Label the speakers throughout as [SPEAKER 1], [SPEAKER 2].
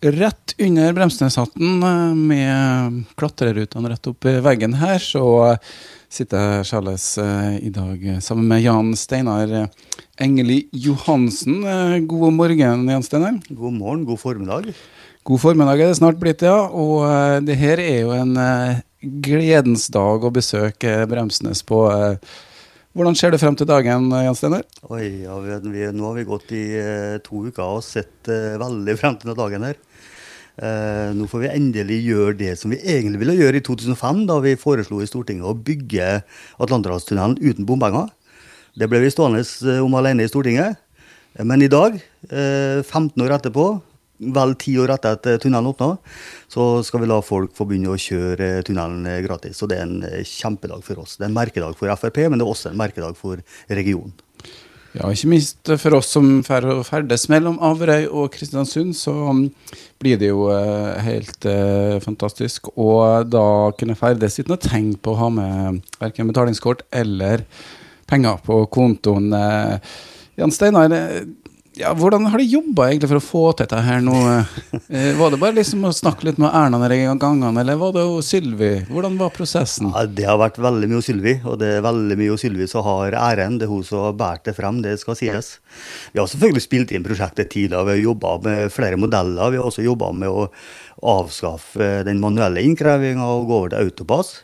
[SPEAKER 1] Rett under Bremsneshatten, eh, med klatrerutene rett opp i veggen her, så sitter Charles eh, i dag sammen med Jan Steinar Engeli Johansen. Eh, god morgen, Jan Steinar.
[SPEAKER 2] God morgen, god formiddag.
[SPEAKER 1] God formiddag er det snart blitt, ja. Og det her er jo en gledens dag å besøke Bremsnes på. Hvordan ser du frem til dagen, Jan Steinar?
[SPEAKER 2] Oi, ja, vi, Nå har vi gått i to uker og sett veldig frem til dagen her. Eh, nå får vi endelig gjøre det som vi egentlig ville gjøre i 2005, da vi foreslo i Stortinget å bygge Atlanterhavstunnelen uten bompenger. Det ble vi stående eh, om alene i Stortinget. Men i dag, eh, 15 år etterpå, vel ti år etter at tunnelen åpna, så skal vi la folk få begynne å kjøre tunnelen gratis. Så det er en eh, kjempedag for oss. Det er en merkedag for Frp, men det er også en merkedag for regionen.
[SPEAKER 1] Ja, ikke minst for oss som ferdes mellom Averøy og Kristiansund, så um, blir det jo uh, helt eh, fantastisk å da kunne ferdes uten å tenke på å ha med verken betalingskort eller penger på kontoen. Eh, Jan Steinar, ja, hvordan har de jobba egentlig for å få til dette her nå? Eh, var det bare liksom å snakke litt med Erna i gangene, eller var det jo Sylvi? Hvordan var prosessen?
[SPEAKER 2] Ja, det har vært veldig mye Sylvi, og det er veldig mye Sylvi som har æren. Det er hun som har båret det frem, det skal sies. Vi har selvfølgelig spilt inn prosjektet tidligere, vi har jobba med flere modeller. Vi har også jobba med å avskaffe den manuelle innkrevinga og gå over til autopass.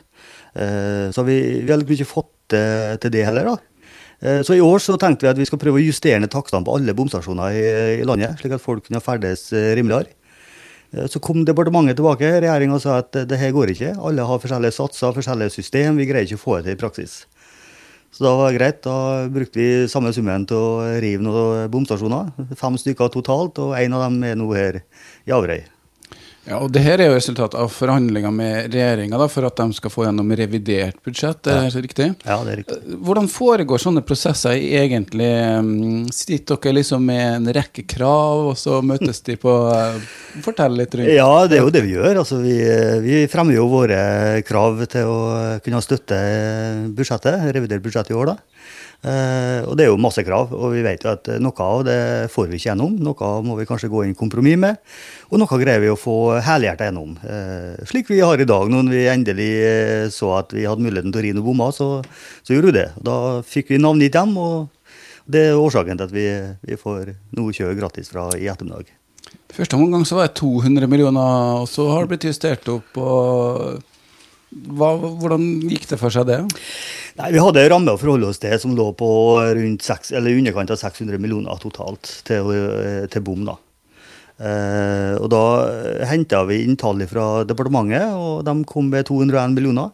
[SPEAKER 2] Eh, så vi, vi har ikke fått til det heller, da. Eh, så i år så tenkte vi at vi skal prøve å justere ned takstene på alle bomstasjoner i, i, landet, slik at folk kunne ferdes eh, rimeligere. Eh, så kom departementet tilbake, regjeringa sa at det her går ikke. Alle har forskjellige satser, forskjellige system, vi greier ikke å få det til i praksis. Så da var det greit. Da brukte vi samme summen til å rive noen bomstasjoner. Fem stykker totalt, og en av dem er nå her i Averøy.
[SPEAKER 1] Ja, og det her er jo resultatet av forhandlinger med regjeringa for at de skal få gjennom revidert budsjett. Er det riktig?
[SPEAKER 2] Ja, det er riktig.
[SPEAKER 1] Hvordan foregår sånne prosesser egentlig? Mm, sitter dere liksom med en rekke krav, og så møtes de på eh, Fortell litt rundt.
[SPEAKER 2] Ja, det er jo det vi gjør. Altså, vi, vi fremmer jo våre krav til å kunne støtte budsjettet, revidert budsjett i år. da. Uh, og det er jo masse krav, og vi vet jo at noe av det får vi ikke gjennom. Noe må vi kanskje gå inn kompromiss med, og noe greier vi å få helhjertet gjennom. Uh, slik vi har i dag. Når vi endelig så at vi hadde muligheten til å ri noen bommer, så, så, gjorde vi det. Da fikk vi navngitt dem, og det er årsaken til at vi, vi får noe kjøre gratis fra i ettermiddag.
[SPEAKER 1] Første omgang så var det 200 millioner, og så har det blitt justert opp. og hva, hvordan gikk det for seg, det?
[SPEAKER 2] Nei, Vi hadde en ramme å forholde oss til som lå på rundt 6, eller underkant av 600 millioner totalt til, til bom. da. Eh, og Da henta vi inn tall fra departementet, og de kom med 201 millioner.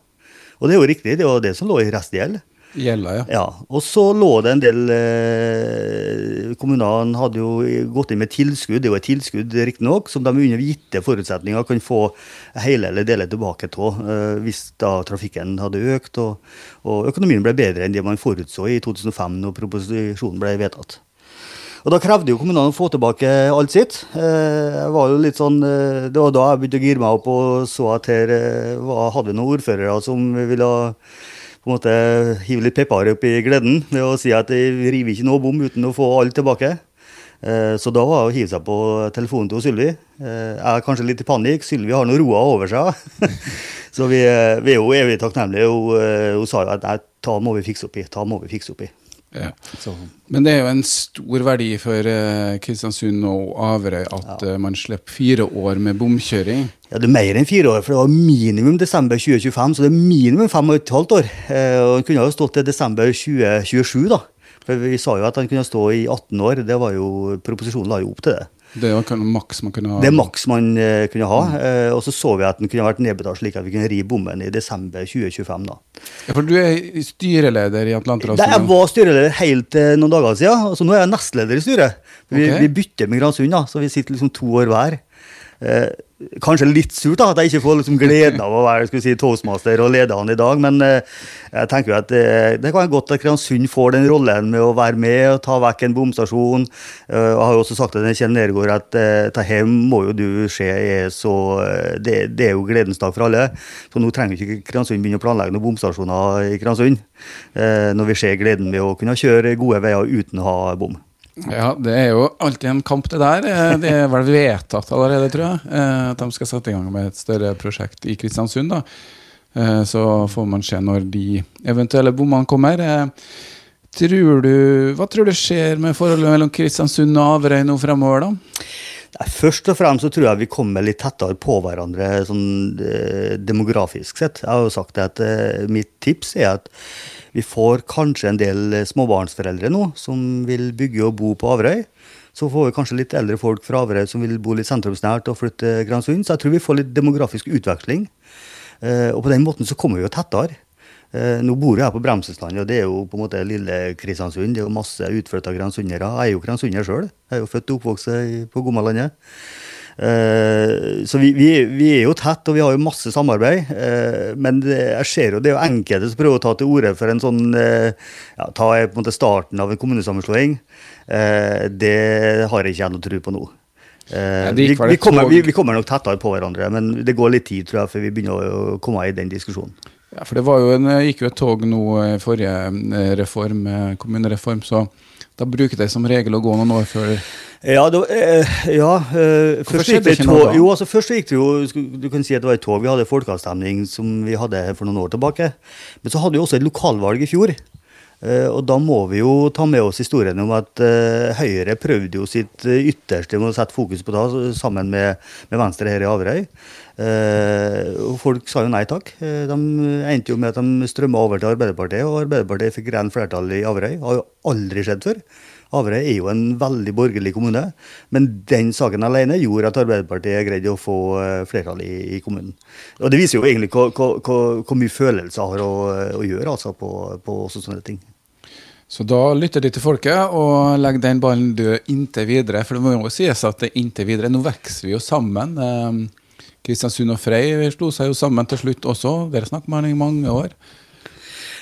[SPEAKER 2] Og det er jo riktig, det var det som lå i restgjeld.
[SPEAKER 1] Gjelda, ja.
[SPEAKER 2] ja. Og så lå det en del eh, Kommunene hadde jo gått inn med tilskudd, det er jo et tilskudd riktignok, som de under gitte forutsetninger kan få hele eller deler tilbake av eh, hvis da trafikken hadde økt og, og, økonomien ble bedre enn det man forutså i 2005 når proposisjonen ble vedtatt. Og Da krevde jo kommunene å få tilbake alt sitt. Eh, var sånn, eh, det var da jeg begynte å gire meg opp og så at her eh, hadde vi noen ordførere som ville på en måte hive litt pepper opp i gleden ved å si at vi river ikke noe bom uten å få alt tilbake. Eh, så da var det å hive seg på telefonen til Sylvi. Eh, jeg er kanskje litt i panikk. Sylvi har nå roa over seg. så vi, eh, vi, er jo evig takknemlige. Hun, hun sa jo at nei, ta må vi fikse opp i. Ta må vi fikse opp i.
[SPEAKER 1] Ja. Men det er jo en stor verdi for uh, Kristiansund og Averøy at ja. uh, man slipper fire år med bomkjøring.
[SPEAKER 2] Ja, Det er mer enn fire år, for det var minimum desember 2025. Så det er minimum fem og et halvt år. Uh, og Han kunne jo stått til desember 2027, da. For Vi sa jo at han kunne stå i 18 år. det var jo, Proposisjonen la jo opp til det.
[SPEAKER 1] Det er maks man kunne ha?
[SPEAKER 2] Det er maks man uh, kunne ha. Uh, og så så vi at den kunne vært nedbetalt slik at vi kunne ri bommen i desember 2025. da.
[SPEAKER 1] Ja, For du er styreleder i Atlanterhavs?
[SPEAKER 2] Jeg var styreleder helt uh, noen dager siden. så Nå er jeg nestleder i styret. Vi, okay. vi bytter med Gransund, da, så vi sitter liksom to år hver. Uh, kanskje litt surt da, at jeg ikke får liksom gleden av å være si, toastmaster og lede han i dag, men uh, jeg tenker jo at uh, det kan være godt at Kristiansund får den rollen med å være med og ta vekk en bomstasjon. Jeg har jo også sagt til Kjell Nergård at her må jo du se er så det, det, er jo gledens dag for alle. Så nå trenger ikke Kristiansund begynne å planlegge noen bomstasjoner i Kristiansund. når vi ser gleden med å kunne kjøre gode veier uten å ha bom.
[SPEAKER 1] Ja, det er jo alltid en kamp, det der. Eh, det er vel vedtatt allerede, tror jeg, eh, at de skal sette i gang med et større prosjekt i Kristiansund. da. Eh, så får man se når de eventuelle bommene kommer. Tror du, hva tror du skjer med forholdet mellom Kristiansund og Averøy nå fremover, da?
[SPEAKER 2] Nei, først og fremst så tror jeg vi kommer litt tettere på hverandre sånn eh, demografisk sett. Jeg har jo sagt at eh, mitt tips er at vi får kanskje en del småbarnsforeldre nå som vil bygge og bo på Averøy. Så får vi kanskje litt eldre folk fra Averøy som vil bo litt sentrumsnært og flytte Gransund. Så jeg tror vi får litt demografisk utveksling. Eh, og på den måten så kommer vi jo tettere. Eh, nå bor jeg her på Bremseslandet, og det er jo på en måte lille Kristiansund. Det er jo masse utflytta gransundere. Jeg er jo gransunder sjøl. Jeg er jo født og oppvokst på Gommalandet. Uh, så vi, vi, vi, er jo tett, og vi har jo masse samarbeid. Uh, men det, jeg ser jo det er jo enkelte som prøver å ta til orde for en sånn ja, Ta på en måte starten av en kommunesammenslåing. det har jeg ikke noe tro på nå. Vi, vi, kommer, vi, kommer, nok tettere på hverandre, men det går litt tid tror jeg, før vi begynner å komme i den diskusjonen.
[SPEAKER 1] Ja, for Det var jo en, gikk jo et tog nå i forrige reform, kommunereform, så da bruker de som regel å gå noen år før
[SPEAKER 2] ja, det, eh, ja eh, først, gikk det tog, jo, altså, først gikk det jo Du kan si at det var et tog. Vi hadde folkeavstemning som vi hadde for noen år tilbake. Men så hadde vi også et lokalvalg i fjor. Eh, og da må vi jo ta med oss historien om at eh, Høyre prøvde jo sitt ytterste med å sette fokus på det, sammen med, med Venstre her i Averøy. Eh, og folk sa jo nei takk. Eh, de endte jo med at de strømma over til Arbeiderpartiet, og Arbeiderpartiet fikk rent flertall i Averøy. Har jo aldri skjedd før. Averøy er jo en veldig borgerlig kommune, men den saken alene gjorde at Arbeiderpartiet greide å få eh, flertall i, i, kommunen. Og Det viser jo egentlig hvor mye følelser har å, å gjøre altså, på, på sånne ting.
[SPEAKER 1] Så da lytter de til folket og legger den ballen død inntil videre. For det må jo sies at det inntil videre. Nå vokser vi jo sammen. Eh, Kristiansund og Frei slo seg jo sammen til slutt også. Dere snakket med han i mange år.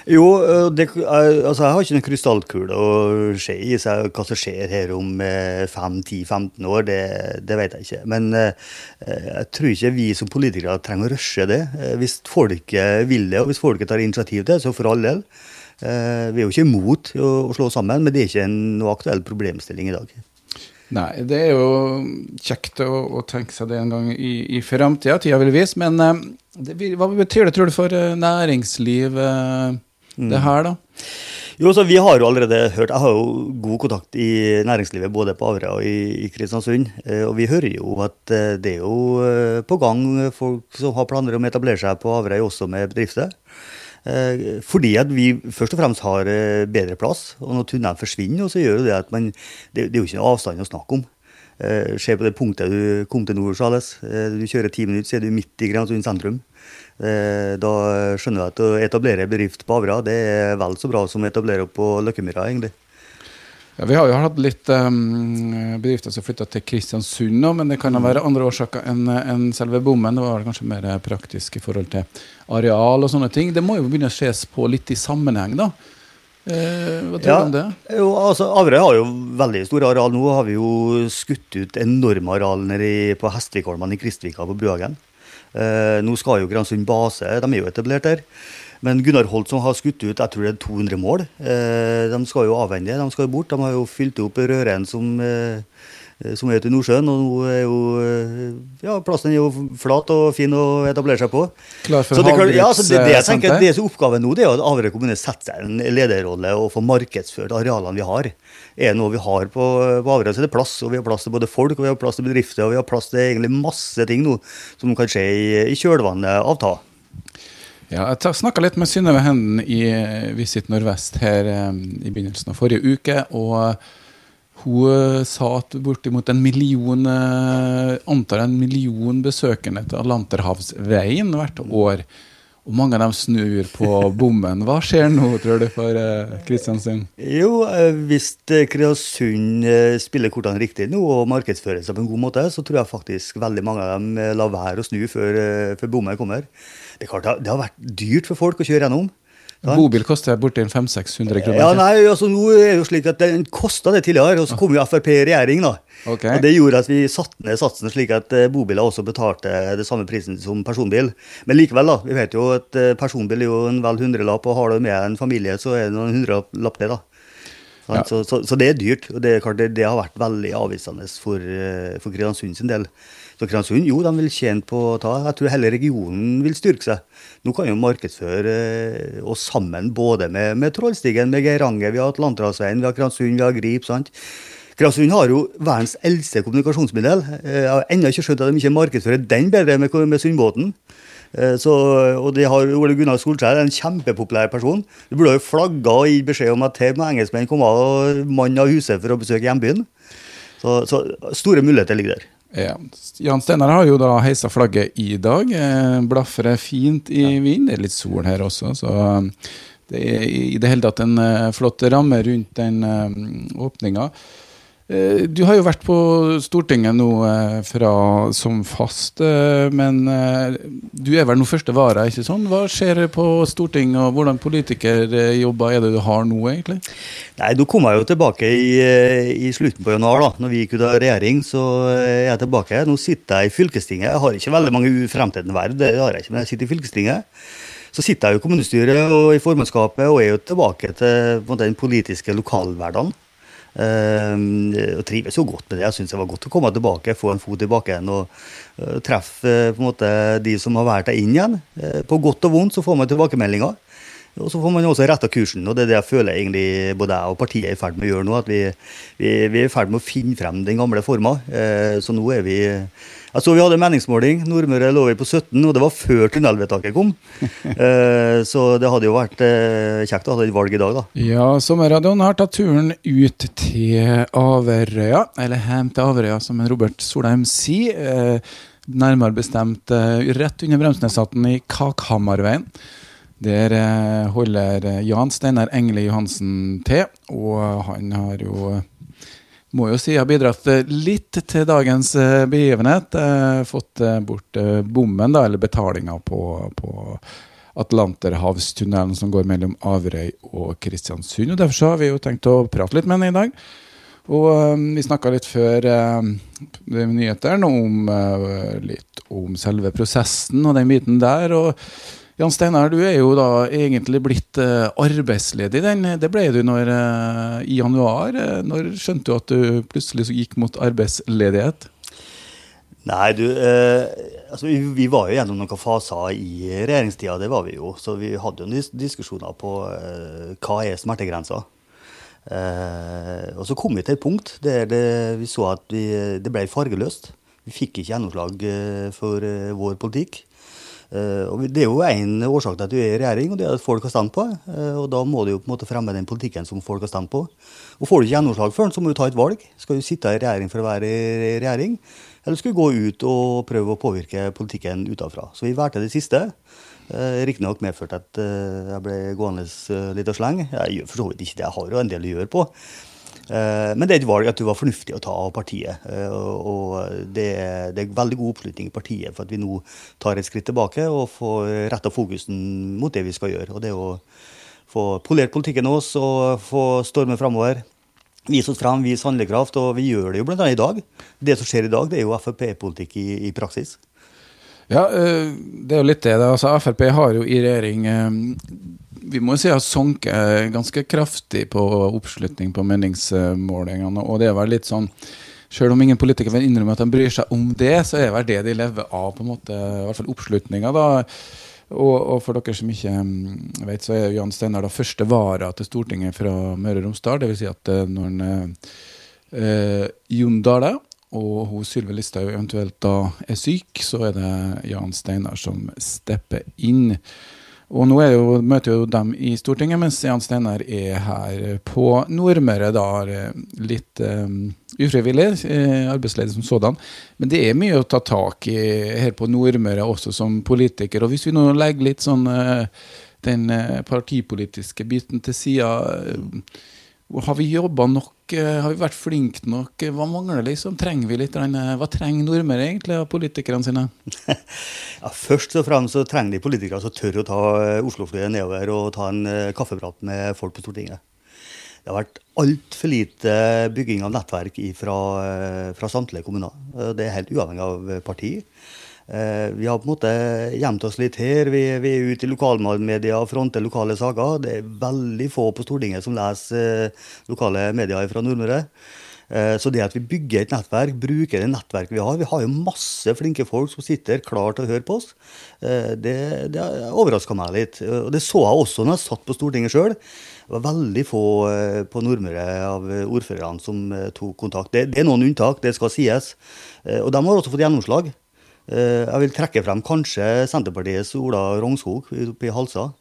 [SPEAKER 2] Jo, det, altså jeg har ikke noen krystallkule å se i seg hva som skjer her om 5-10-15 år. Det, det, vet jeg ikke. Men jeg tror ikke vi som politikere trenger å rushe det. Hvis folket vil det, og hvis folket tar initiativ til det, så for all del. Vi er jo ikke imot å, slå sammen, men det er ikke noe aktuell problemstilling i dag.
[SPEAKER 1] Nei, det er jo kjekt å, å tenke seg det en gang i, i framtida, tida vil vise. Men det, hva betyr det, tror du, for næringsliv? Det mm. her, da?
[SPEAKER 2] Jo, så Vi har jo allerede hørt Jeg har jo god kontakt i næringslivet både på Averøy og i, i, Kristiansund. Eh, og vi hører jo at eh, det er jo eh, på gang folk som har planer om å etablere seg på Averøy også med bedrifter. Fordi at vi først og fremst har bedre plass. Og når tunnelen forsvinner, så gjør jo det at man Det, det er jo ikke noe avstand å snakke om. Se på det punktet du kom til nå, Charles. Du kjører ti minutter, så er du midt i Kristiansund sentrum. Eh, da skjønner jeg at å etablere bedrift på Avra det er vel så bra som å etablere på Løkkemyra, egentlig.
[SPEAKER 1] Ja, vi har jo hatt litt um, bedrifter som flytta til Kristiansund nå, men det kan da være andre årsaker enn en selve bommen. Det var kanskje mer praktisk i forhold til areal og sånne ting. Det må jo begynne å ses på litt i sammenheng, da. Eh, hva tror ja, du om det?
[SPEAKER 2] Jo, altså, Averøy har jo veldig store areal. Nå har vi jo skutt ut enorme areal nede på Hestvikholmene i Kristvika på Bruhagen. Eh, nå skal jo Gransund base, de er jo etablert der. Men Gunnar Holt som har skutt ut jeg tror det er 200 mål, eh, de skal jo avvende, de skal jo bort. De har jo fylt opp Røren som, eh, som er ute i Nordsjøen. Og nå er jo ja, plassen er jo flat og fin å etablere seg på.
[SPEAKER 1] Klar for så det, ja, så
[SPEAKER 2] det, det, jeg tenker, det som er oppgaven nå, det er at Averøy kommune setter seg en lederrolle og får markedsført arealene vi har er noe vi har på, på Averøy, er det plass. Og vi har plass til både folk, og vi har plass til bedrifter, og vi har plass til egentlig masse ting nå som kan skje i, i kjølvannet av ta.
[SPEAKER 1] Ja, jeg snakka litt med Synnøve Henden i Visit Nordvest her um, i begynnelsen av forrige uke. og hun uh, sa at bortimot en million antar en million besøkende til Atlanterhavsveien hvert år. Og mange av dem snur på bommen. Hva skjer nå, tror du, for Kristiansund?
[SPEAKER 2] Jo, uh, hvis Kristiansund uh, spiller kortene riktig nå og markedsfører seg på en god måte, så tror jeg faktisk veldig mange av dem lar være å snu før, før bommen kommer. Det, klart, det har vært dyrt for folk å kjøre gjennom.
[SPEAKER 1] Bobil koster borti 500-600 kroner.
[SPEAKER 2] Ja, nei, altså nå er det jo slik at Den kosta det tidligere, og så kom jo Frp i regjering. da. Okay. Og Det gjorde at vi satte ned satsen slik at bobiler også betalte det samme prisen som personbil. Men likevel, da, vi vet jo at uh, personbil er jo en vel hundrelapp, og har du med en familie, så er det noen hundrelapp det. da. Ja. Så, så, så, det er dyrt. og Det, det, det har vært veldig avvisende for, for Kristiansund sin del. Så Kristiansund jo, de vil tjene på å ta. Jeg tror hele regionen vil styrke seg. Nå kan jo markedsføre oss sammen, både med, med Trollstigen, med Geiranger, vi har Atlanterhavsveien, vi har Kristiansund, vi har Grip. sant? Kristiansund har jo verdens eldste kommunikasjonsmiddel. Jeg har ennå ikke skjønt at de ikke markedsfører den bedre med, med Sundbåten. Eh, så, og det har Ole Gunnar Solskjær, en kjempepopulær person. Du burde jo flagga og gitt beskjed om at her må engelskmenn komme av mann av huset for å besøke hjembyen. Så, så store muligheter ligger der.
[SPEAKER 1] Ja. Jan Steinar har jo da heisa flagget i dag. Blafrer blaffer fint i vind. Det er litt sol her også, så det er i det hele tatt en eh, flott ramme rundt den åpninga. Eh, du har jo vært på Stortinget nå eh, fra, som fast, eh, men du er vel nå første vara, ikke sånn? Hva skjer på Stortinget, og hvordan politikerjobber er det du har nå, egentlig?
[SPEAKER 2] Nei, Nå kom jeg jo tilbake i, i slutten på januar, da når vi gikk ut av regjering. Så er jeg tilbake. Nå sitter jeg i fylkestinget. Jeg har ikke veldig mange fremtredende verv, det har jeg ikke, men jeg sitter i fylkestinget. Så sitter jeg jo i kommunestyret og i formannskapet og er jo tilbake til den politiske lokalhverdagen. Uh, og trives jo godt med det. Jeg syns det var godt å komme tilbake, få en fot tilbake igjen og uh, treffe på en måte de som har vært der inn igjen. Eh, på godt og vondt så får man tilbakemeldinger. Og så får man også retta kursen, og det er det jeg føler egentlig både jeg og partiet er i ferd med å gjøre nå. At vi, vi, vi er i ferd med å finne frem den gamle forma. så nå er vi jeg så vi hadde meningsmåling. Nordmøre lå vi på 17, og det var før tunnelvedtaket kom. eh, så det hadde jo vært eh, kjekt å ha et valg i dag, da.
[SPEAKER 1] Ja, Sommerradioen har tatt turen ut til Averøya, eller hjem til Averøya, som Robert Solheim sier. Eh, nærmere bestemt rett under Bremsneshatten i Kakhammarveien. Der holder Jan Steinar Engle Johansen til, og han har jo må jo si jeg har bidratt eh, litt til dagens eh, begivenhet. Eh, fått bort bommen, da, eller betalinga på, på Atlanterhavstunnelen som går mellom Averøy og Kristiansund. og Derfor har vi jo tenkt å prate litt med henne i dag. Og Vi snakka litt før nyhetene om litt om selve prosessen og den biten der. og Jan Steinar, du er jo da egentlig blitt uh, arbeidsledig. Den, det ble du når, uh, i januar. Uh, når skjønte du at du plutselig gikk mot arbeidsledighet?
[SPEAKER 2] Nei, du altså vi, vi, var jo gjennom noen faser i regjeringstida, det var vi jo. Så vi hadde jo diskusjoner på hva er smertegrensa. og så kom vi til et punkt der det, vi så at vi, det ble fargeløst. Vi fikk ikke gjennomslag for vår politikk. Eh, og Det er jo én årsak til at du er i regjering, og det er at folk har stemt på eh, og Da må du jo på en måte fremme den politikken som folk har stemt på. Og Får du ikke gjennomslag den, så må du ta et valg. Skal du sitte i regjering for å være i regjering, eller skal du gå ut og prøve å påvirke politikken utenfra? Så vi valgte det siste. Eh, Riktignok medført at jeg ble gående litt og sleng. Jeg gjør for så vidt ikke det, jeg har jo en del å gjøre på. Eh, men det er et valg at det var fornuftig å ta av partiet. Eh, og det er, veldig god oppslutning i partiet for at vi nå tar et skritt tilbake og får retta fokusen mot det vi skal gjøre. Og det å få polert politikken vår og få storme framover. Vise oss fram, vise handlekraft, og vi gjør det jo bl.a. i dag. Det som skjer i dag, det er jo Frp-politikk i, i praksis.
[SPEAKER 1] Ja, eh, det er jo litt det. Altså, Frp har jo i regjering vi må jo si har sunket ganske kraftig på oppslutning på meningsmålingene. Og det er vel litt sånn Selv om ingen politikere vil innrømme at de bryr seg om det, så er det vel det de lever av, på en måte, i hvert fall oppslutninga. da. Og, og, for dere som ikke mm, vet, så er Jan Steinar da første vara til Stortinget fra Møre og Romsdal. Dvs. Si at eh, når han eh, Jon Dale og hun Sylvi Listhaug eventuelt da er syk, så er det Jan Steinar som stepper inn. Og nå jo, møter jo dem i Stortinget, mens Jan Steinar er her på Nordmøre. da Litt um, ufrivillig, eh, arbeidsledig som sådan. Men det er mye å ta tak i her på Nordmøre også som politiker. Og hvis vi nå legger litt sånn uh, den partipolitiske biten til sida uh, har vi jobba nok? Eh, har vi vært flinke nok? Hva mangler liksom? Trenger vi litt? Hva trenger nordmøre egentlig av politikerne sine?
[SPEAKER 2] ja, først og fremst så trenger de politikere som tør å ta eh, Oslo-flyet nedover og ta en uh, kaffeprat med folk på Stortinget. Det har vært altfor lite bygging av nettverk fra, fra samtlige kommuner. Det er helt uavhengig av parti. Vi har på en måte gjemt oss litt her. Vi, vi er ute i lokalmedia og fronter lokale saker. Det er veldig få på Stortinget som leser lokale medier fra Nordmøre. Eh, så det at vi bygger et nettverk, bruker det nettverket vi har Vi har jo masse flinke folk som sitter klar til å høre på oss. Eh, det, det overraska meg litt. Og det så jeg også når jeg satt på Stortinget sjøl. Det var veldig få eh, på Nordmøre av ordførerne som tok kontakt. Det, det, er noen unntak, det skal sies. Og de har også fått gjennomslag. Jeg vil trekke frem kanskje Senterpartiets Ola Rognskog oppe i Halsa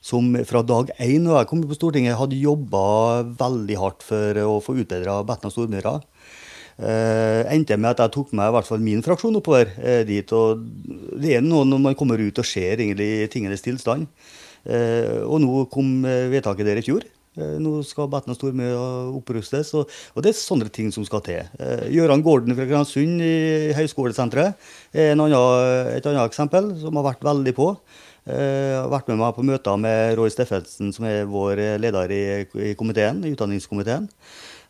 [SPEAKER 2] som fra dag én da jeg kom på Stortinget, hadde jobba veldig hardt for å få utbedra Betna Stormyra. Uh, endte med at jeg tok med i hvert fall min fraksjon oppover uh, dit. og Det er noe når man kommer ut og ser egentlig tingenes tilstand. Uh, og nå kom eh, vedtaket der i fjor. Eh, nå skal Betna Stormø opprustes, og, og, det er sånne ting som skal til. Eh, Gøran Gården fra Gransund i Høgskolesenteret er annen, et annet eksempel som har vært veldig på. Jeg har vært med meg på møter med Roy Steffensen, som er vår leder i, i komiteen, i utdanningskomiteen.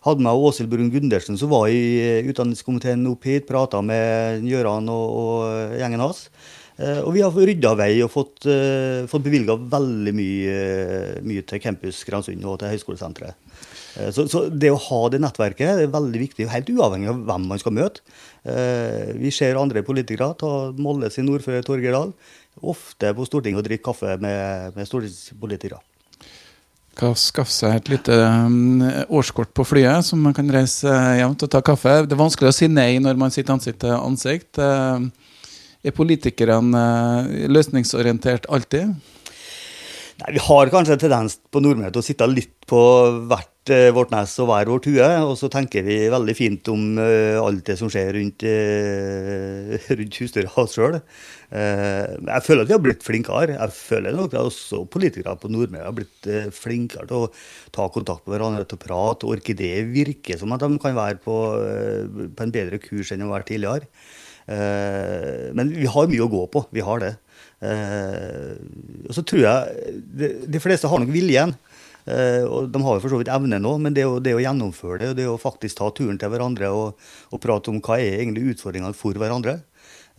[SPEAKER 2] Hadde med Åshild Brun Gundersen, som var i utdanningskomiteen opp hit. Prata med Gjøran og, og, gjengen hans. Eh, og vi har rydda vei og fått, uh, fått bevilga veldig mye, mye, til Campus Gransund og til Høgskolesenteret. Uh, så, så, det å ha det nettverket er veldig viktig, helt uavhengig av hvem man skal møte. Vi ser andre politikere, ta Molde sin ordfører Torgeir Dahl ofte på Stortinget og drikke kaffe med, med stortingspolitikere.
[SPEAKER 1] Kan skaffe seg et lite um, årskort på flyet, som man kan reise jevnt og ta kaffe. Det er vanskelig å si nei når man sitter ansikt til ansikt. Er politikerne uh, løsningsorientert alltid?
[SPEAKER 2] Nei, Vi har kanskje en tendens på Nordmøre til å sitte litt på hvert uh, vårt nes og hver vårt hue. Og så tenker vi veldig fint om uh, alt det som skjer rundt, rundt husdyra sjøl. jeg føler at vi har blitt flinkere. Jeg føler nok at også politikere på Nordmøre har blitt flinkere til å ta kontakt med hverandre, til å prate. Orkideer virker som at de kan være på, på en bedre kurs enn de har vært tidligere. Men vi har mye å gå på. Vi har det. Eh, og så tror jeg de, fleste har nok viljen. Uh, og De har jo for så vidt evne nå, men det å, det å, gjennomføre det, og det å faktisk ta turen til hverandre og, og prate om hva er egentlig utfordringene for hverandre.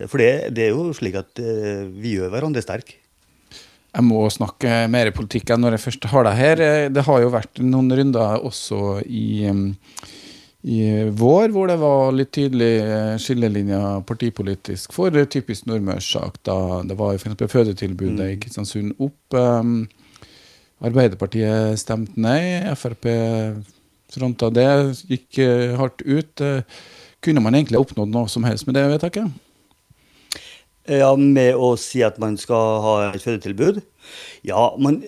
[SPEAKER 2] For det, det, er jo slik at vi gjør hverandre sterke.
[SPEAKER 1] Jeg må snakke mer politikk enn når jeg først har deg her. Det har jo vært noen runder også i um, i vår, hvor det var litt tydelig eh, skillelinjer partipolitisk for typisk nordmørssak. Da det var f.eks. fødetilbudet mm. i Kristiansund opp. Um, Arbeiderpartiet stemte nei. Frp fronta det, gikk uh, hardt ut. Uh, kunne man egentlig oppnådd noe som helst med det vedtaket?
[SPEAKER 2] Ja, med å si at man skal ha et fødetilbud? Ja, man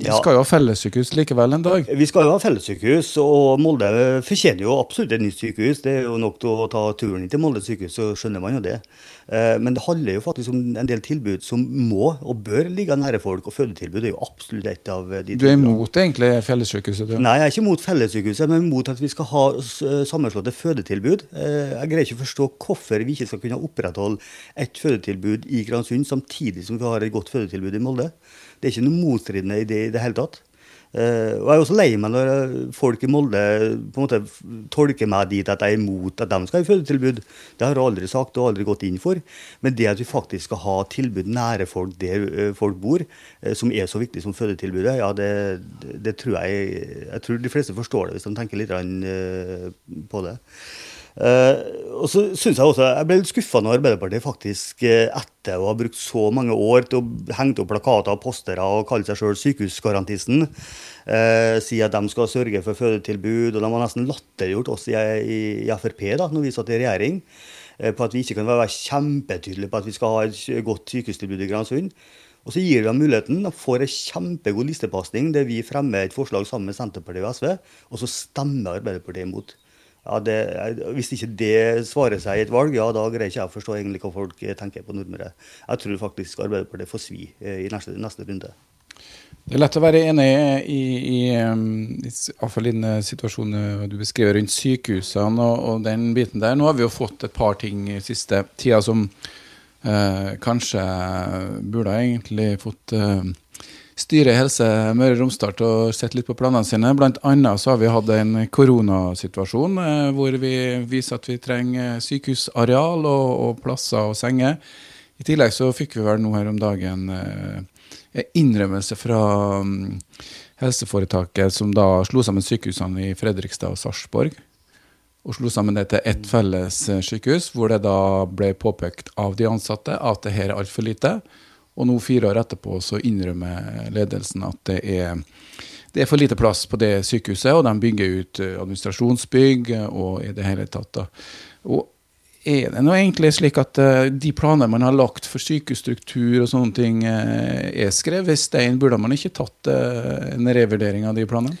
[SPEAKER 1] vi skal jo ha fellessykehus likevel en dag?
[SPEAKER 2] Vi skal jo ha fellessykehus, og Molde fortjener jo absolutt et nytt sykehus. Det er jo nok til å ta turen inn til Molde sykehus, så skjønner man jo det. Eh, men det handler jo faktisk om en del tilbud som må og bør ligge nære folk, og fødetilbud er jo absolutt et av de
[SPEAKER 1] Du er imot egentlig fellessykehuset?
[SPEAKER 2] Du? Nei, jeg er ikke imot fellessykehuset, men imot at vi skal ha sammenslåtte fødetilbud. Eh, jeg greier ikke å forstå hvorfor vi ikke skal kunne opprettholde et fødetilbud i Gransund samtidig som vi har et godt fødetilbud i Molde. Det er ikke noe motstridende i det i det hele tatt. Uh, og Jeg er også lei meg når folk i Molde på en måte tolker meg dit at jeg er imot at de skal ha fødetilbud. Det har jeg aldri sagt og aldri gått inn for. Men det at vi faktisk skal ha tilbud nære folk der uh, folk bor, som er så viktig som fødetilbudet, ja, det, det, tror jeg Jeg tror de fleste forstår det hvis de tenker litt på det. Uh, og så synes Jeg også, jeg ble litt skuffa når Arbeiderpartiet faktisk, uh, etter å ha brukt så mange år til å henge opp plakater og postere og kalle seg sjøl sykehusgarantisten, uh, sier at de skal sørge for fødetilbud. og De har nesten latterliggjort oss i, i, i, Frp da når vi satt i regjering, på at vi ikke kan være kjempetydelige på at vi skal ha et godt sykehustilbud i Gransund. Og så gir dem muligheten og får en kjempegod listepasning der vi fremmer et forslag sammen med Senterpartiet og SV, og så stemmer Arbeiderpartiet imot ja, det, hvis ikke det svarer seg i et valg, ja, da greier ikke jeg å forstå egentlig hva folk tenker på Nordmøre. Jeg tror faktisk Arbeiderpartiet får svi eh, i neste, neste runde.
[SPEAKER 1] Det er lett å være enig i, i, i, i den situasjonen du beskriver rundt sykehusene og, og, den biten der. Nå har vi jo fått et par ting i siste tida som eh, kanskje burde egentlig fått eh, styret i Helse Møre og Romsdal til å sette litt på planene sine. Blant annet så har vi hatt en koronasituasjon eh, hvor vi viser at vi trenger sykehusareal og, og plasser og senger. I tillegg så fikk vi vel nå her om dagen eh, innrømmelse fra um, helseforetaket som da slo sammen sykehusene i Fredrikstad og Sarpsborg. Og slo sammen det til ett felles eh, sykehus, hvor det da ble påpekt av de ansatte at det her er altfor lite. Og nå, fire år etterpå, så innrømmer ledelsen at det er, det er for lite plass på det sykehuset, og de bygger ut eh, administrasjonsbygg og i det hele tatt. da. Og er det nå egentlig slik at uh, de planer man har lagt for sykehusstruktur og sånne ting, uh, er skrevet i stein? Burde man ikke tatt en revurdering av de planene?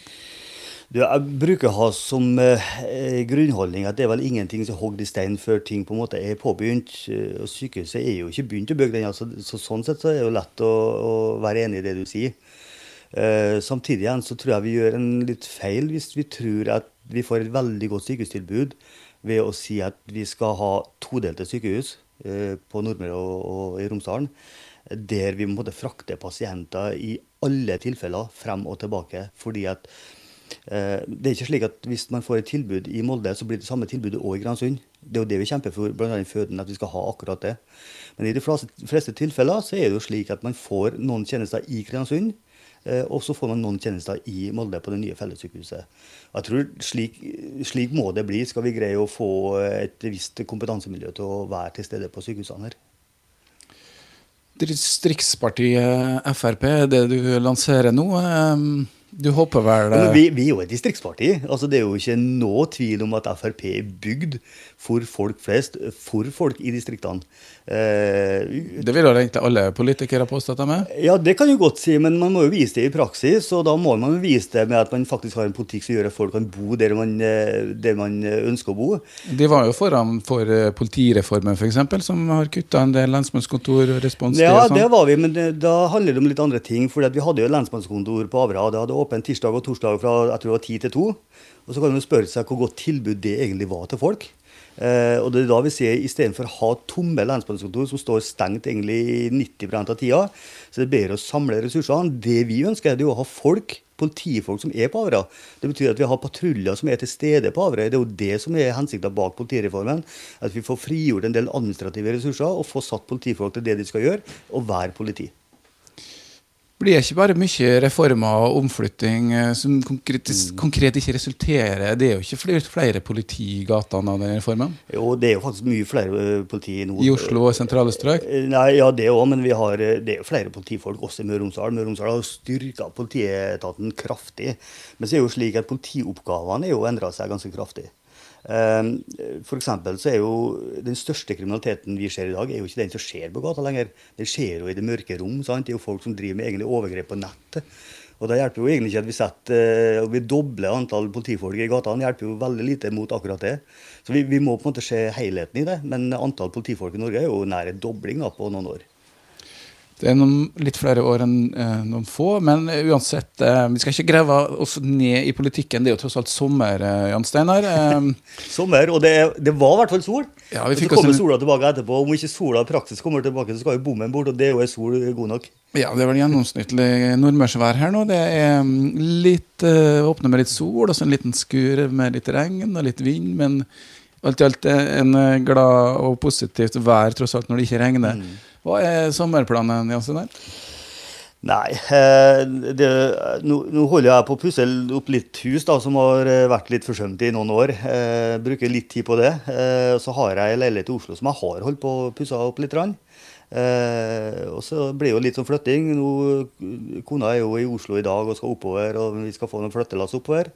[SPEAKER 2] Jeg bruker å ha som grunnholdning at det er vel ingenting som hogd i stein før ting på en måte er påbegynt. og Sykehuset er jo ikke begynt å bygge den, altså, så sånn sett så er det jo lett å, å være enig i det du sier. samtidig igjen så tror jeg vi gjør en litt feil hvis vi tror at vi får et veldig godt sykehustilbud ved å si at vi skal ha todelte sykehus eh, på Nordmøre og, og, i Romsdalen. Der vi må frakte pasienter i alle tilfeller frem og tilbake. fordi at eh, det er ikke slik at Hvis man får et tilbud i Molde, så blir det samme tilbudet òg i Gransund. Det er jo det vi kjemper for, bl.a. i føden, at vi skal ha akkurat det. Men i de fleste, fleste tilfeller så er det jo slik at man får noen tjenester i Kristiansund Eh, og så får man noen tjenester i Molde på det nye fellessykehuset. Jeg tror slik, slik, må det bli, skal vi greie å få et visst kompetansemiljø til å være til stede på sykehusene her.
[SPEAKER 1] Distriktspartiet Frp, det du lanserer nå. Eh, du håper vel
[SPEAKER 2] ja, vi, vi, er jo et distriktsparti. Altså, det er jo ikke noe tvil om at Frp er bygd for folk flest, for folk i distriktene.
[SPEAKER 1] Eh, det vil vel egentlig alle politikere påstå at de er?
[SPEAKER 2] Ja, det kan du godt si, men man må jo vise det i praksis. Og da må man vise det med at man faktisk har en politikk som gjør at folk kan bo der man, eh, der man ønsker å bo.
[SPEAKER 1] De var jo foran for eh, politireformen, f.eks., som har kutta en del lensmannskontor og responstid.
[SPEAKER 2] Ja, det var vi, men da handler det om litt andre ting. For vi hadde jo lensmannskontor på Avra. Det hadde åpent tirsdag og torsdag fra jeg tror det var 10 til 2. Og så kan man spørre seg hvor godt tilbud det egentlig var til folk. Eh, og det er da vi ser istedenfor å ha tomme lensmannskontor som står stengt egentlig i 90% av tida, så det er bedre å samle ressursene. Det vi ønsker, er å ha folk, politifolk som er på Averøy. Det betyr at vi har patruljer som er til stede på Averøy. Det er jo det som er hensikten bak politireformen. At vi får frigjort en del administrative ressurser og får satt politifolk til det de skal gjøre, og være politi
[SPEAKER 1] blir det ikke bare mye reformer og omflytting eh, som konkret, mm. konkret, ikke resulterer Det er jo ikke flere, flere politi i gatene av den reformen?
[SPEAKER 2] Jo, det er jo faktisk mye flere politi i nord.
[SPEAKER 1] I Oslo og sentrale strøk?
[SPEAKER 2] Eh, nei, ja, det òg, men vi har, det er jo flere politifolk også i Møre og Romsdal. Møre og Romsdal har styrka politietaten kraftig. Men så er det jo slik at politioppgavene er jo endra seg ganske kraftig. Ehm, for så er jo Den største kriminaliteten vi ser i dag, er jo ikke den som skjer på gata lenger. Det skjer jo i det mørke rom. Sant? Det er jo folk som driver med egne overgrep på nettet. Og det hjelper jo egentlig ikke at vi setter, og vi dobler antall politifolk i gatene. Det hjelper jo veldig lite mot akkurat det. Så vi, vi, må på en måte se helheten i det. Men antall politifolk i Norge er jo nær en dobling da, på noen år.
[SPEAKER 1] Det er noen, litt flere år enn eh, noen få, men uansett eh, Vi skal ikke grave oss ned i politikken. Det er jo tross alt sommer, eh, Jan Steinar. Eh.
[SPEAKER 2] sommer, og det, det, var i hvert fall sol. Ja, og så kommer en... sola tilbake etterpå. Om ikke sola praktisk kommer tilbake, så skal jo bommen bort, og det er jo sol god nok.
[SPEAKER 1] Ja, det er vel gjennomsnittlig nordmørsvær her nå. Det er mm, litt uh, åpne med litt sol, og så en liten skur med litt regn og litt vind. men alt i alt en glad og positivt vær tross alt når det ikke regner. Mm. Hva er sommerplanen, Jansen?
[SPEAKER 2] Nei, eh, det, nå, nå, holder jeg på å pusse opp litt hus da, som har eh, vært litt forsømt i noen år. Eh, bruker litt tid på det. Eh, så har jeg en leilighet i Oslo som jeg har holdt på å pusse opp litt. Eh, og så blir det jo litt sånn flytting. Nå, kona er jo i Oslo i dag og skal oppover, og vi skal få noen flyttelass oppover.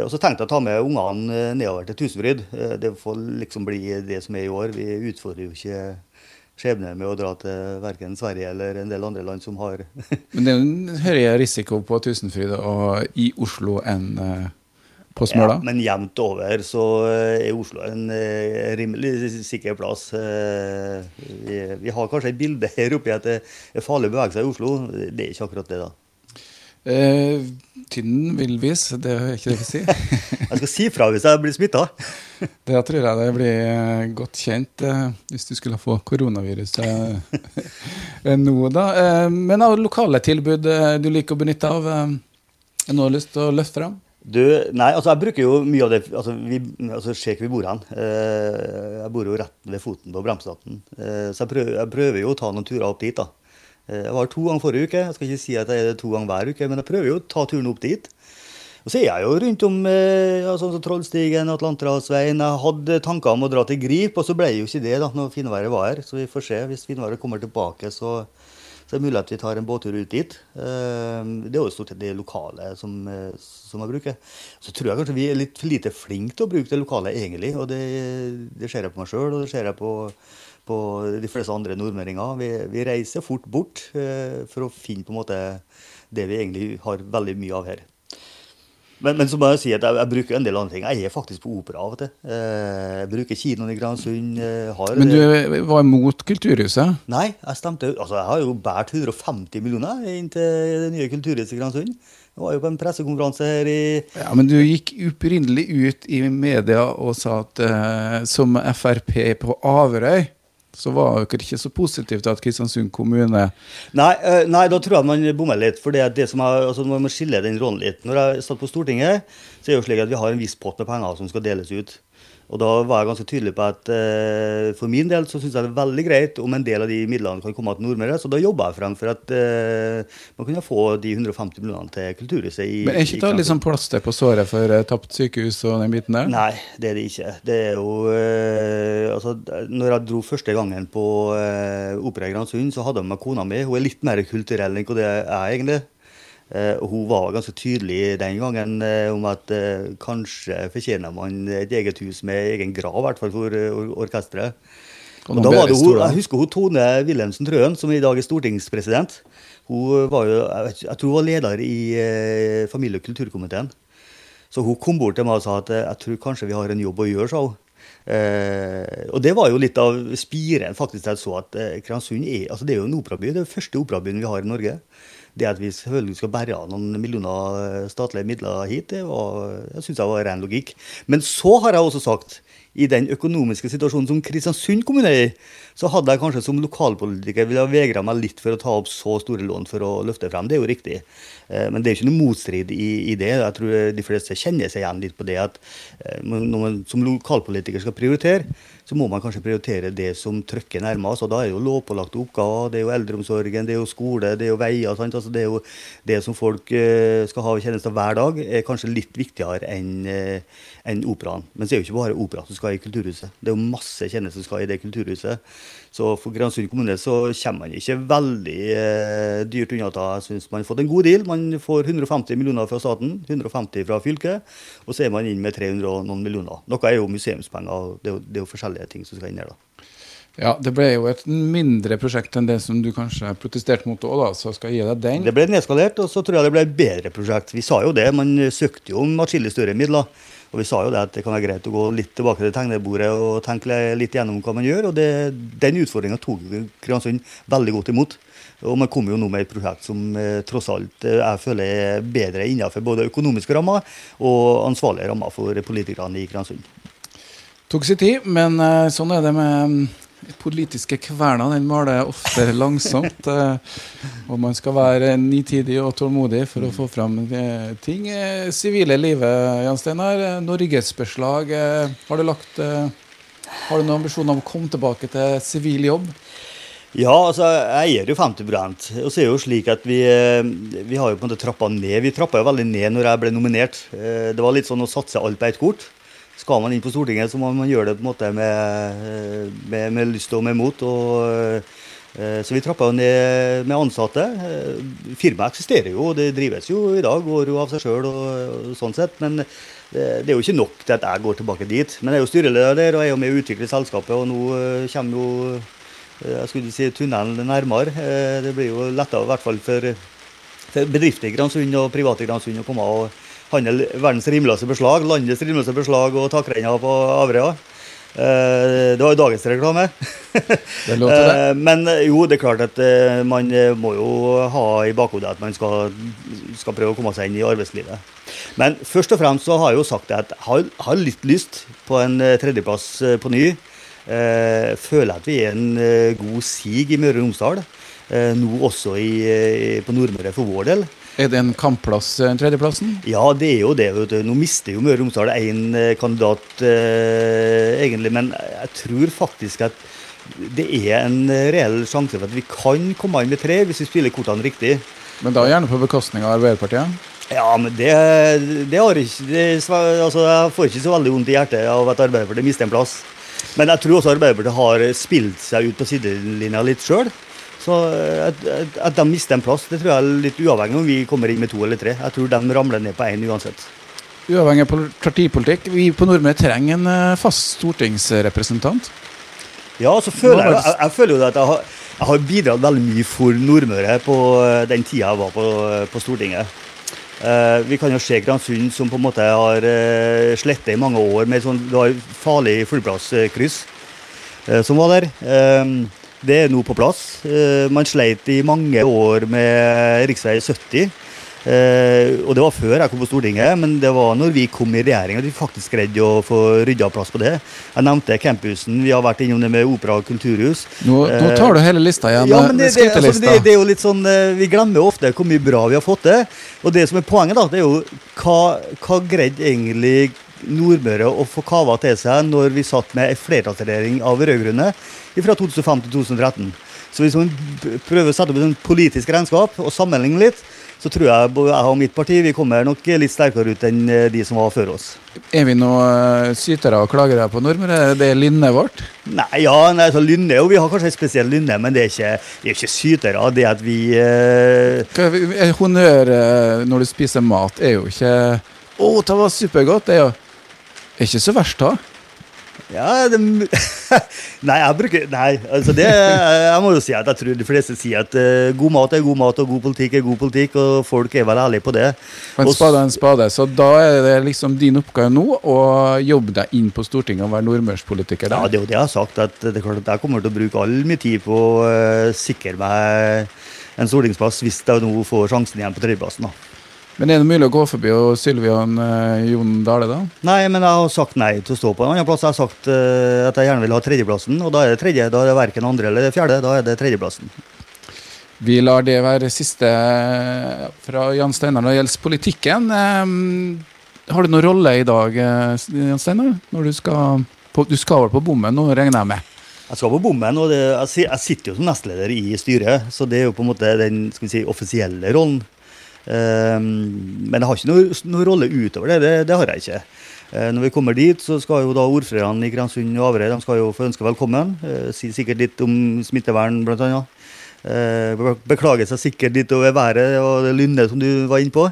[SPEAKER 2] Og så tenkte jeg å ta med ungene nedover til Tusenfryd. det får liksom bli det som er i år. Vi utfordrer jo ikke skjebne med å dra til verken Sverige eller en del andre land som har
[SPEAKER 1] Men det er jo en høyere risiko på Tusenfryd og i Oslo enn uh, på Smøla?
[SPEAKER 2] Ja, men jevnt over så eh, er Oslo en uh, rimelig sikker plass. Vi, vi, har kanskje et bilde her oppe at det er farlig å bevege seg i Oslo. Det er ikke akkurat det, da.
[SPEAKER 1] Eh, tynn villvis, det det er ikke det vi sier.
[SPEAKER 2] jeg skal si fra hvis jeg blir smitta.
[SPEAKER 1] det tror jeg det blir eh, godt kjent eh, hvis du skulle få koronaviruset eh, nå, da. Eh, men av lokale tilbud eh, du liker å benytte av, er det noe du har lyst til å løfte fram?
[SPEAKER 2] Du, nei, altså jeg bruker jo mye av det altså, vi, altså hvor vi bor hen. Eh, jeg bor jo rett ved foten på Bremsdaten. Eh, så jeg prøver, jeg prøver, jo å ta noen turer opp dit. da. Eh, jeg var to ganger forrige uke. Jeg skal ikke si at jeg er det to ganger hver uke, men jeg prøver jo å ta turen opp dit. Og så er jeg jo rundt om eh, ja, sånn som Trollstigen, Atlanterhavsveien. Jeg hadde tanker om å dra til Grip, og så ble jo ikke det da når finværet var her. Så vi får se. Hvis finværet kommer tilbake, så, så er det mulig at vi tar en båttur ut dit. Eh, det er jo stort sett det lokale som, som jeg bruker. Så tror jeg kanskje vi er litt for lite flinke til å bruke det lokale egentlig. Og det, det ser jeg på meg sjøl, og det ser jeg på på de fleste andre nordmøringer. Vi, vi reiser fort bort eh, for å finne på en måte det vi egentlig har veldig mye av her. Men, men så må jeg si at jeg, jeg, bruker en del andre ting. Jeg er faktisk på opera av og til. Eh, jeg bruker kinoen i Gransund.
[SPEAKER 1] Har, men du var imot Kulturhuset?
[SPEAKER 2] Nei, jeg stemte Altså, jeg har jo båret 150 millioner inn til det nye Kulturhuset i Gransund. Jeg var jo på en pressekonferanse her i
[SPEAKER 1] Ja, Men du gikk opprinnelig ut i media og sa at uh, som Frp på Averøy så var dere ikke så positive til at Kristiansund kommune
[SPEAKER 2] Nei, uh, nei da tror jeg man bommer litt. for det, det som er, altså Man må skille den rollen litt. Når jeg satt på Stortinget, så er det jo slik at vi har en viss pott med penger som skal deles ut. Og da var jeg ganske tydelig på at eh, for min del så syns jeg det er veldig greit om en del av de midlene kan komme til Nordmøre. Så da jobba jeg frem for at eh, man kunne få de 150 millionene til Kulturhuset. i
[SPEAKER 1] Men er ikke det sånn plaster på såret for eh, tapt sykehus og den biten der?
[SPEAKER 2] Nei, det er det ikke. Det er jo Altså, når jeg dro første gangen på Opera i Gransund, så hadde jeg med kona mi. Hun er litt mer kulturell enn hva det er egentlig. Uh, hun var ganske tydelig den gangen uh, om at uh, kanskje fortjener man et eget hus med egen grav, i hvert fall for or orkesteret. Og da var det hun, Jeg husker hun Tone Wilhelmsen Trøen, som i dag er stortingspresident. Hun var jo, jeg, tror hun var leder i familie- og kulturkomiteen. Så hun kom bort til meg og sa at jeg tror kanskje vi har en jobb å gjøre, sa hun. og det var jo litt av spiren faktisk jeg så at Kransund er altså det er jo en operaby. Det er den første operabyen vi har i Norge det at vi selvfølgelig skal bære av noen millioner eh, statlige midler hit, det var, jeg synes jeg var ren logikk. Men så har jeg også sagt i den økonomiske situasjonen som Kristiansund kommune er i, så hadde jeg kanskje som lokalpolitiker ville vegra meg litt for å ta opp så store lån for å løfte frem. Det er jo riktig. Eh, men det er ikke noe motstrid i, i det. Jeg tror de fleste kjenner seg igjen litt på det at eh, når man som lokalpolitiker skal prioritere, så må man kanskje prioritere det som trykker nærmest. og Da er det jo lovpålagte oppgaver, det er jo eldreomsorgen, det er jo skole, det er jo veier. Altså det er jo det som folk eh, skal ha tjenester hver dag, er kanskje litt viktigere enn en operaen. Men så er det jo ikke bare opera som skal i Kulturhuset. Det er jo masse tjenester som skal i det kulturhuset. Så for Gransund kommune så kommer man ikke veldig eh, dyrt unna. Jeg syns man har fått en god deal. Man får 150 millioner fra staten, 150 fra fylket, og så er man inn med 300 og noen millioner. Noe er jo museumspenger. Det er jo, det er jo forskjellige ting som skal inn her. da.
[SPEAKER 1] Ja, Det ble jo et mindre prosjekt enn det som du kanskje protesterte mot òg, så skal jeg gi deg den.
[SPEAKER 2] Det ble nedskalert, og så tror jeg det ble et bedre prosjekt. Vi sa jo det, man søkte jo om atskillig større midler. Og vi sa jo det at det kan være greit å gå litt tilbake til tegnebordet og tenke litt gjennom hva man gjør. Og det, den utfordringa tok Kristiansund veldig godt imot. Og man kommer jo nå med et prosjekt som eh, tross alt eh, jeg føler er bedre innenfor både økonomiske rammer og ansvarlige rammer for politikerne i Kristiansund.
[SPEAKER 1] Tok sin tid, men eh, sånn er det med politiske kverna den maler ofte langsomt. Eh, og man skal være nitidig og tålmodig for å få fram eh, ting. Eh, sivile livet, Jan Steinar. Norgesbeslag. Har du Har du noen ambisjoner om å komme tilbake til sivil jobb?
[SPEAKER 2] Ja, altså jeg gjør jo 50 Og så er det jo slik at vi, vi har jo på en måte trappa ned. Vi trappa jo veldig ned når jeg ble nominert. Det var litt sånn å satse alt på ett kort skal man inn på Stortinget, så må man gjøre det på en måte med, med, med lyst og med mot. Og, eh, så vi trappa ned med ansatte. Eh, firmaet eksisterer jo, det drives jo i dag, går jo av seg sjøl og, og, sånn sett. Men det, det, er jo ikke nok til at jeg går tilbake dit. Men jeg er jo styreleder der, og jeg er jo med å utvikle selskapet. Og nå eh, kommer jo jeg skulle si tunnelen nærmere. Det blir jo lettere, i hvert fall for, for bedrifter i Gransund og private i Gransund å komme og handle verdens rimeligste beslag, landets rimeligste beslag og takrenna på Averøya. Eh, det var jo dagens reklame.
[SPEAKER 1] Det låter det.
[SPEAKER 2] Eh, Men jo, det er klart at eh, man må jo ha i bakhodet at man skal, skal prøve å komme seg inn i arbeidslivet. Men først og fremst så har jeg jo sagt at jeg har, litt lyst på en tredjeplass på ny. Føler føler at vi er en god sig i Møre og Romsdal. Nå også i, på Nordmøre for vår del.
[SPEAKER 1] Er det en kampplass, den tredjeplassen?
[SPEAKER 2] Ja, det er jo det. vet du. Nå mister jo Møre og Romsdal én kandidat, eh, egentlig. Men jeg tror faktisk at det er en eh, reell sjanse for at vi kan komme inn med tre, hvis vi spiller kortene riktig.
[SPEAKER 1] Men da gjerne på bekostning av Arbeiderpartiet?
[SPEAKER 2] Ja, men det, det har ikke det, altså, Jeg får ikke så veldig vondt i hjertet av at Arbeiderpartiet mister en plass. Men jeg tror også Arbeiderpartiet har spilt seg ut på sidelinja litt sjøl. Så eh, at, at- at de mister en plass, det tror jeg er litt uavhengig om vi kommer inn med to eller tre. Jeg tror de ramler ned på én uansett.
[SPEAKER 1] Uavhengig av partipolitikk, vi på Nordmøre trenger en eh, fast stortingsrepresentant.
[SPEAKER 2] Ja, så føler jeg, jeg, jeg føler jo at jeg har, jeg har bidratt veldig mye for Nordmøre på eh, den tida jeg var på, på Stortinget. Eh, vi kan jo se Gransund som på en måte har uh, slettet i mange år med sånn det var farlig flyplasskryss eh, som var der. Eh, det er nå på plass. Eh, man sleit i mange år med rv. 70. Eh, og det var før jeg kom på Stortinget, men det var når vi kom i regjering at vi faktisk greide å få rydda plass på det. Jeg nevnte campusen, vi har vært innom det med opera og kulturhus.
[SPEAKER 1] Nå, nå tar du hele lista igjen.
[SPEAKER 2] Ja,
[SPEAKER 1] eh,
[SPEAKER 2] men det, det, altså, det, det er jo litt sånn Vi glemmer ofte hvor mye bra vi har fått til. Og det som er poenget, da, det er jo hva, hva greide egentlig Nordmøre å få kava til seg når vi satt med en flertallsregjering av rød-grønne fra 2005 til 2013. Så hvis man prøver å sette opp et politisk regnskap og sammenligne litt, så tror jeg jeg og mitt parti vi kommer nok litt sterkere ut enn eh, de som var før oss.
[SPEAKER 1] Er vi nå eh, sytere og klagere på Nordmøre? Det er lynnet vårt?
[SPEAKER 2] Nei, ja, nei, så lynne, og vi har kanskje en spesiell lynne, men det er ikke, det er ikke sytere. Det at vi eh,
[SPEAKER 1] eh, Honnør når du spiser mat, er jo ikke Å, det var supergodt! Det er jo er ikke så verst, da.
[SPEAKER 2] Ja, det, Nei, jeg bruker Nei, altså det Jeg må jo si at jeg tror de fleste sier at uh, god mat er god mat, og god politikk er god politikk, og folk er vel ærlige på det.
[SPEAKER 1] En spade er en spade. Så da er det liksom din oppgave nå å jobbe deg inn på Stortinget og være nordmørspolitiker
[SPEAKER 2] Ja, det er jo det jeg har sagt, at det er klart at jeg kommer til å bruke all min tid på å uh, sikre meg en stortingsplass hvis jeg nå får sjansen igjen på tredjeplassen. da.
[SPEAKER 1] Men er det mulig å gå forbi og Sylvian eh, Jon Dale, da?
[SPEAKER 2] Nei, men jeg har sagt nei til å stå på en annen plass. Jeg har sagt eh, at jeg gjerne vil ha tredjeplassen, og da er det tredje. Da er det verken andre eller fjerde, da er det tredjeplassen.
[SPEAKER 1] Vi lar det være siste eh, fra Jan Steinar når det gjelder politikken. Eh, Har du noen rolle i dag, eh, Jan Steinar? Når du skal på, Du skal vel på bommen nå, regner jeg med?
[SPEAKER 2] Jeg skal på bommen, og det, jeg, jeg sitter jo som nestleder i styret, så det er jo på en måte den si, offisielle rollen. Ehm, men jeg har ikke noe, noe rolle utover det. Det, det har jeg ikke. Eh, når vi kommer dit, så skal jo da ordførerne i Grensund og Averøy de skal jo få ønske velkommen. Uh, si sikkert litt om smittevern, annet. Eh, beklager seg sikkert litt over været og det lynnet som du var inne på.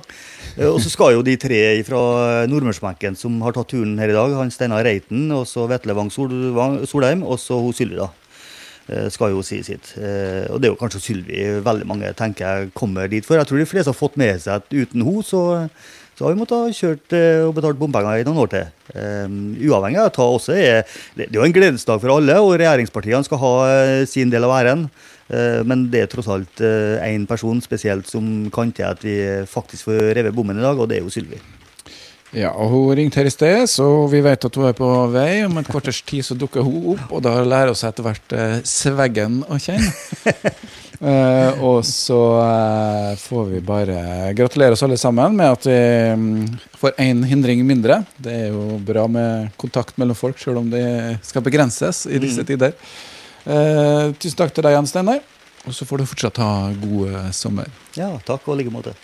[SPEAKER 2] Eh, og så skal jo de tre fra Nordmørsbenken som har tatt turen her i dag, han Steinar Reiten, og så Vetle Wang Solheim, og så Sylvi, da. Eh, Skal jo si sitt. Eh, Og det er jo kanskje Sylvi veldig mange tenker jeg kommer dit for. Jeg tror de fleste har fått med seg at uten henne så, så har vi måttet ha kjørt eh, og betalt bompenger i noen år til. Uavhengig av hva også er Det er jo en gledesdag for alle, og regjeringspartiene skal ha sin del av æren. Men det er tross alt én person spesielt som kan til at vi faktisk får revet bommen i dag, og det er jo Sylvi.
[SPEAKER 1] Ja, og Hun ringte her i sted, så vi vet at hun er på vei. Om et kvarters tid så dukker hun opp, og da lærer vi etter hvert eh, Sveggen å kjenne. Eh, og så eh, får vi bare gratulere oss alle sammen med at vi mm, får én hindring mindre. Det er jo bra med kontakt mellom folk, selv om det skal begrenses i disse tider. Eh, tusen takk til deg, Jan Steinar. Og så får du fortsatt ha god sommer.
[SPEAKER 2] Ja, takk og i like måte.